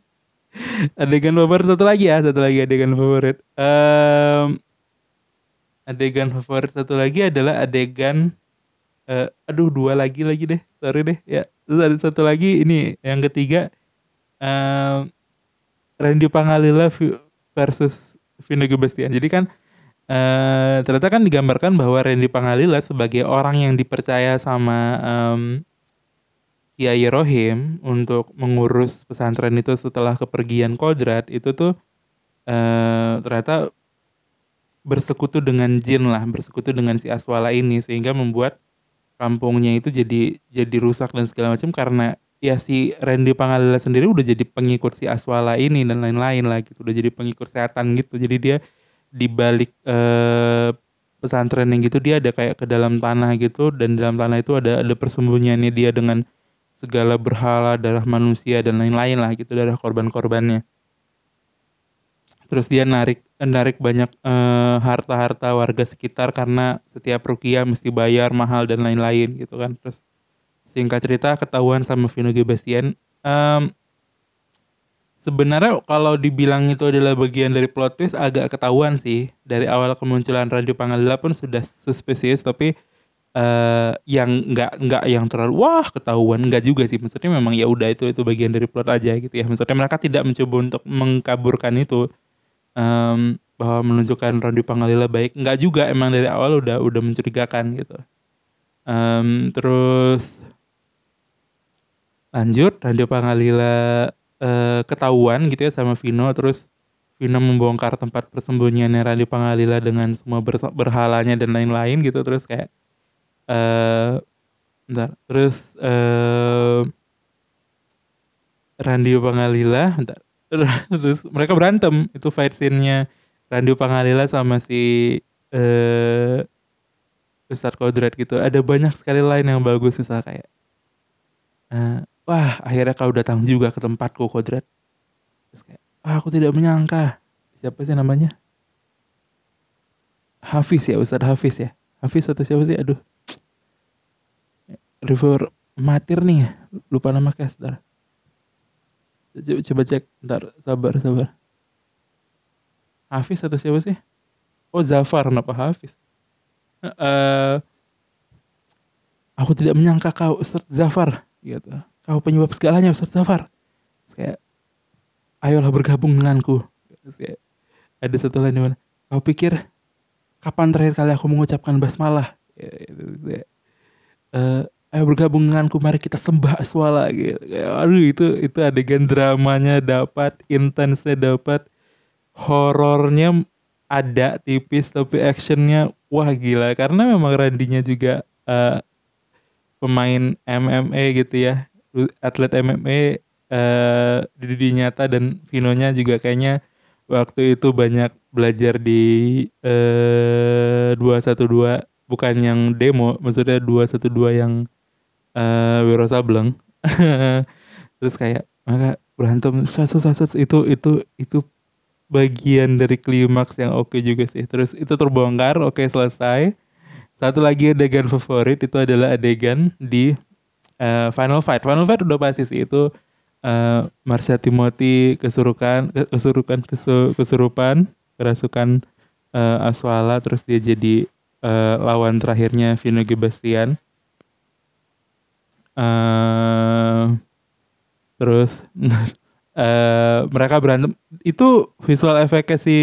Speaker 1: adegan favorit satu lagi ya, satu lagi adegan favorit. Um, adegan favorit satu lagi adalah adegan uh, aduh dua lagi lagi deh sorry deh ya. Terus ada satu lagi ini yang ketiga uh, Randy Pangalila versus Vino Gebastian jadi kan uh, ternyata kan digambarkan bahwa Randy Pangalila sebagai orang yang dipercaya sama um, Kiai Rohim untuk mengurus pesantren itu setelah kepergian Kodrat itu tuh uh, ternyata bersekutu dengan jin lah, bersekutu dengan si Aswala ini sehingga membuat kampungnya itu jadi jadi rusak dan segala macam karena ya si Randy Pangalila sendiri udah jadi pengikut si Aswala ini dan lain-lain lah gitu, udah jadi pengikut setan gitu. Jadi dia di balik eh, pesantren yang gitu dia ada kayak ke dalam tanah gitu dan dalam tanah itu ada ada persembunyiannya dia dengan segala berhala darah manusia dan lain-lain lah gitu darah korban-korbannya terus dia narik narik banyak uh, harta-harta warga sekitar karena setiap rukiah mesti bayar mahal dan lain-lain gitu kan. Terus singkat cerita ketahuan sama Vino Gebastian um, sebenarnya kalau dibilang itu adalah bagian dari plot twist agak ketahuan sih. Dari awal kemunculan Radio Pangalila pun sudah suspicious tapi uh, yang nggak nggak yang terlalu wah ketahuan. Nggak juga sih. Maksudnya memang ya udah itu itu bagian dari plot aja gitu ya. Maksudnya mereka tidak mencoba untuk mengkaburkan itu um, bahwa menunjukkan Randy Pangalila baik. Nggak juga emang dari awal udah udah mencurigakan gitu. Um, terus lanjut Randy Pangalila uh, ketahuan gitu ya sama Vino. Terus Vino membongkar tempat persembunyiannya Randy Pangalila dengan semua ber berhalanya dan lain-lain gitu. Terus kayak uh, bentar. Terus uh, Randy Pangalila bentar terus mereka berantem. Itu fight scene-nya Randy Pangalila sama si eh Ustadz Kodrat gitu. Ada banyak sekali lain yang bagus misal kayak uh, wah akhirnya kau datang juga ke tempatku Kodrat. Terus kayak ah, aku tidak menyangka. Siapa sih namanya? Hafiz ya Ustadz Hafiz ya? Hafiz atau siapa sih? Aduh. River Matir nih lupa nama Coba, coba cek, ntar sabar sabar. Hafiz atau siapa sih? Oh Zafar, kenapa Hafiz? Uh, aku tidak menyangka kau Ustaz Zafar, gitu. Kau penyebab segalanya Ustaz Zafar. Kayak, ayolah bergabung denganku. Kayak, ada satu lain di mana, kau pikir kapan terakhir kali aku mengucapkan basmalah? Ya, gitu, gitu. Uh, ayo bergabung denganku mari kita sembah aswala gitu. Aduh itu itu adegan dramanya dapat intensnya dapat horornya ada tipis tapi actionnya wah gila. Karena memang Randinya juga uh, pemain MMA gitu ya. Atlet MMA uh, di dunia nyata dan Vinonya juga kayaknya waktu itu banyak belajar di uh, 212 bukan yang demo maksudnya 212 yang uh, Wiro Sableng. Terus kayak maka berantem. Sasus sasus itu itu itu bagian dari klimaks yang oke okay juga sih. Terus itu terbongkar oke okay, selesai. Satu lagi adegan favorit itu adalah adegan di uh, final fight. Final fight udah pasti sih itu uh, Marsha Timothy kesurukan kesurukan kesu, kesurupan kerasukan uh, Aswala terus dia jadi uh, lawan terakhirnya Vino Gebastian uh, terus uh, mereka berantem. Itu visual efeknya si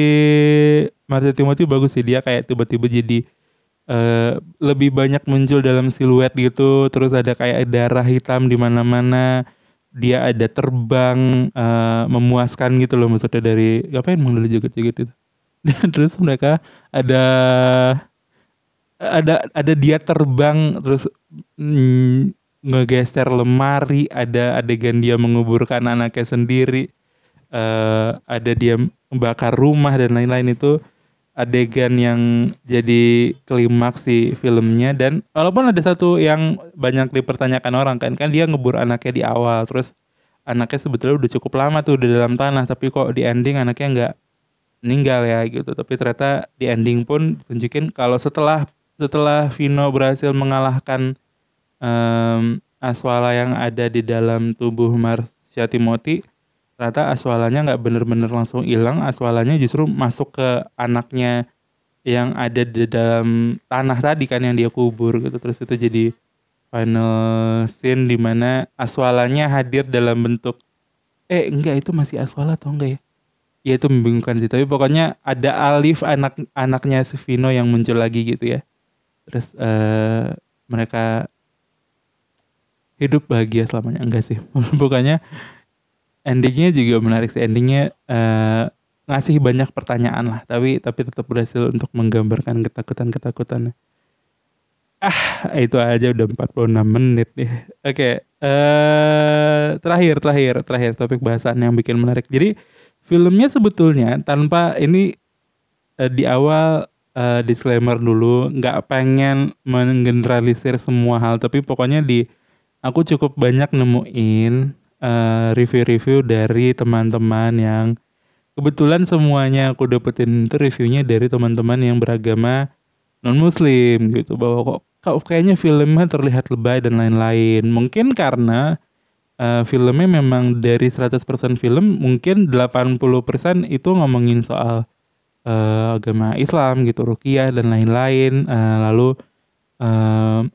Speaker 1: Marsha Timothy bagus sih. Dia kayak tiba-tiba jadi uh, lebih banyak muncul dalam siluet gitu. Terus ada kayak darah hitam di mana-mana. Dia ada terbang uh, memuaskan gitu loh. Maksudnya dari ngapain emang dari joget-joget itu? Dan terus mereka ada ada ada dia terbang terus mm, ngegeser lemari ada adegan dia menguburkan anaknya sendiri uh, ada dia membakar rumah dan lain-lain itu adegan yang jadi klimaks si filmnya. Dan walaupun ada satu yang banyak dipertanyakan orang kan kan dia ngebur anaknya di awal terus anaknya sebetulnya udah cukup lama tuh udah dalam tanah tapi kok di ending anaknya nggak meninggal ya gitu. Tapi ternyata di ending pun tunjukin kalau setelah setelah Vino berhasil mengalahkan um, aswala yang ada di dalam tubuh Marsha Timothy ternyata aswalanya nggak bener-bener langsung hilang aswalanya justru masuk ke anaknya yang ada di dalam tanah tadi kan yang dia kubur gitu. Terus itu jadi final scene di mana aswalanya hadir dalam bentuk eh enggak itu masih aswala atau enggak ya? Ya itu membingungkan sih tapi pokoknya ada Alif anak anaknya Vino yang muncul lagi gitu ya. Terus uh, mereka hidup bahagia selamanya. Enggak sih. Pokoknya endingnya juga menarik sih. Endingnya uh, ngasih banyak pertanyaan lah. Tapi tapi tetap berhasil untuk menggambarkan ketakutan ketakutan ah itu aja udah 46 menit nih. Oke okay, uh, eh, terakhir terakhir terakhir topik bahasan yang bikin menarik. Jadi filmnya sebetulnya tanpa ini uh, di awal uh, disclaimer dulu nggak pengen menggeneralisir semua hal. Tapi pokoknya di aku cukup banyak nemuin eh, review-review dari teman-teman yang kebetulan semuanya aku dapetin itu reviewnya dari teman-teman yang beragama non muslim gitu. Bahwa kok kayaknya filmnya terlihat lebay dan lain-lain. Mungkin karena uh, filmnya memang dari 100% film mungkin 80% itu ngomongin soal uh, agama Islam gitu rukiah dan lain-lain. Uh, lalu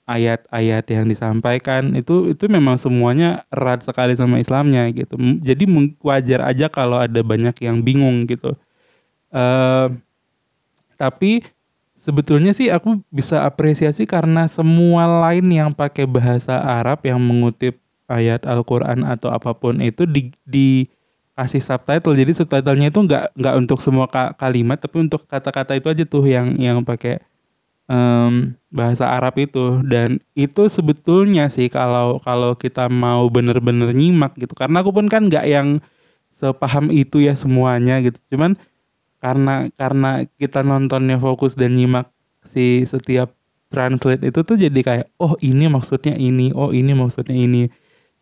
Speaker 1: ayat-ayat yang disampaikan itu itu memang semuanya erat sekali sama Islamnya gitu. Jadi wajar aja kalau ada banyak yang bingung gitu. Uh, tapi sebetulnya sih aku bisa apresiasi karena semua lain yang pakai bahasa Arab yang mengutip ayat Al-Quran atau apa pun itu di, di kasih subtitle jadi subtitlenya itu nggak nggak untuk semua kalimat tapi untuk kata-kata itu aja tuh yang yang pakai um, bahasa Arab itu. Dan itu sebetulnya sih kalau kalau kita mau bener-bener nyimak gitu. Karena aku pun kan nggak yang sepaham itu ya semuanya gitu. Cuman karena karena kita nontonnya fokus dan nyimak si setiap translate itu tuh jadi kayak oh ini maksudnya ini oh ini maksudnya ini.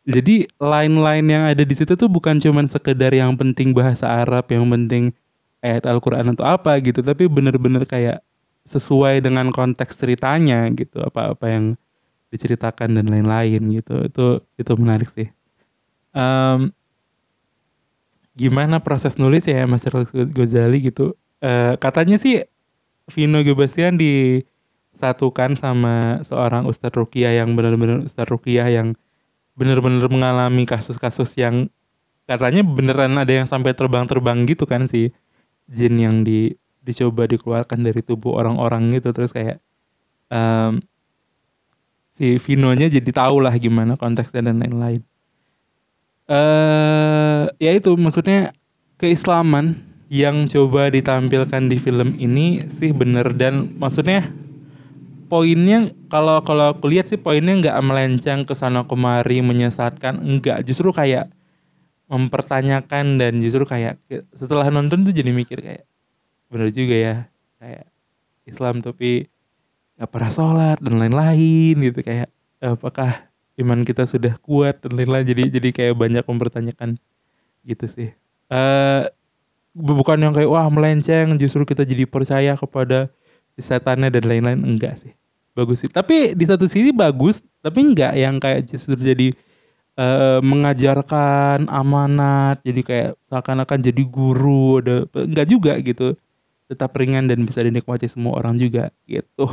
Speaker 1: Jadi line-line yang ada di situ tuh bukan cuman sekedar yang penting bahasa Arab yang penting ayat Al-Quran atau apa gitu. Tapi bener-bener kayak sesuai dengan konteks ceritanya gitu apa apa yang diceritakan dan lain-lain gitu. Itu itu menarik sih. Um, gimana proses nulis ya Mas Ghazali gitu? Uh, katanya sih Vino Gebastian disatukan sama seorang Ustadz Rukiah yang benar-benar Ustadz Rukiah yang benar-benar mengalami kasus-kasus yang katanya beneran ada yang sampai terbang-terbang gitu kan sih jin yang di dicoba dikeluarkan dari tubuh orang-orang gitu terus kayak um, si Vino-nya jadi tahu lah gimana konteksnya dan lain-lain. Uh, ya itu maksudnya keislaman yang coba ditampilkan di film ini sih bener dan maksudnya poinnya kalau kalau aku lihat sih poinnya nggak melenceng ke sana kemari menyesatkan enggak justru kayak mempertanyakan dan justru kayak setelah nonton tuh jadi mikir kayak bener juga ya. Kayak Islam tapi nggak pernah sholat dan lain-lain gitu. Kayak apakah iman kita sudah kuat dan lain-lain. Jadi jadi kayak banyak mempertanyakan gitu sih. Uh, bukan yang kayak wah melenceng justru kita jadi percaya kepada setannya dan lain-lain. Enggak sih. Bagus sih. Tapi di satu sisi bagus tapi enggak yang kayak justru jadi uh, mengajarkan amanat. Jadi kayak seakan-akan jadi guru ada enggak juga gitu tetap ringan dan bisa dinikmati semua orang juga gitu.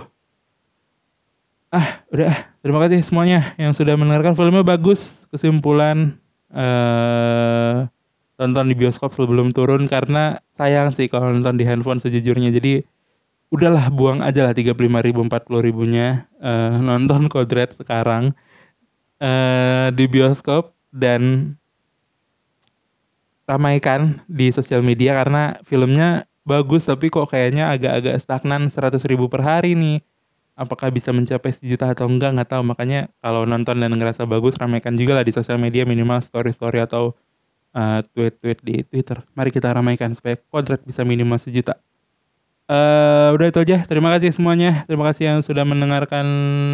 Speaker 1: Ah udah terima kasih semuanya yang sudah mendengarkan. Filmnya bagus kesimpulan uh, tonton di bioskop sebelum turun karena sayang sih kalau nonton di handphone sejujurnya. Jadi udahlah buang aja lah tiga puluh lima ribu empat puluh ribunya uh, nonton kodrat sekarang uh, di bioskop dan ramaikan di sosial media karena filmnya bagus tapi kok kayaknya agak-agak stagnan seratus ribu per hari nih. Apakah bisa mencapai sejuta atau enggak nggak tahu. Makanya kalau nonton dan ngerasa bagus ramaikan juga lah di sosial media minimal story story atau uh, tweet tweet di Twitter. Mari kita ramaikan supaya kodrat bisa minimal sejuta. Uh, udah itu aja. Terima kasih semuanya. Terima kasih yang sudah mendengarkan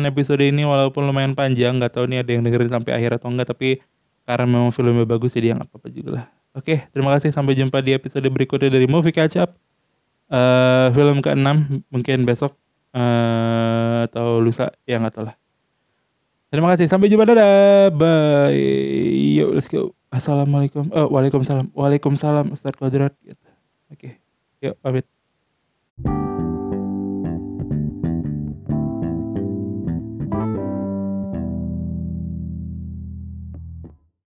Speaker 1: episode ini walaupun lumayan panjang. Nggak tahu nih ada yang dengerin sampai akhir atau enggak tapi karena memang filmnya bagus jadi nggak apa-apa juga lah oke terima kasih. Sampai jumpa di episode berikutnya dari Movie Catch Up uh, film ke-6 mungkin besok. Uh, atau lusa ya nggak tahu lah. Terima kasih. Sampai jumpa. Dadah. Bye. Yuk let's go. Assalamualaikum. Oh waalaikumsalam. Waalaikumsalam Ustadz Kodrat. Oke okay. yuk pamit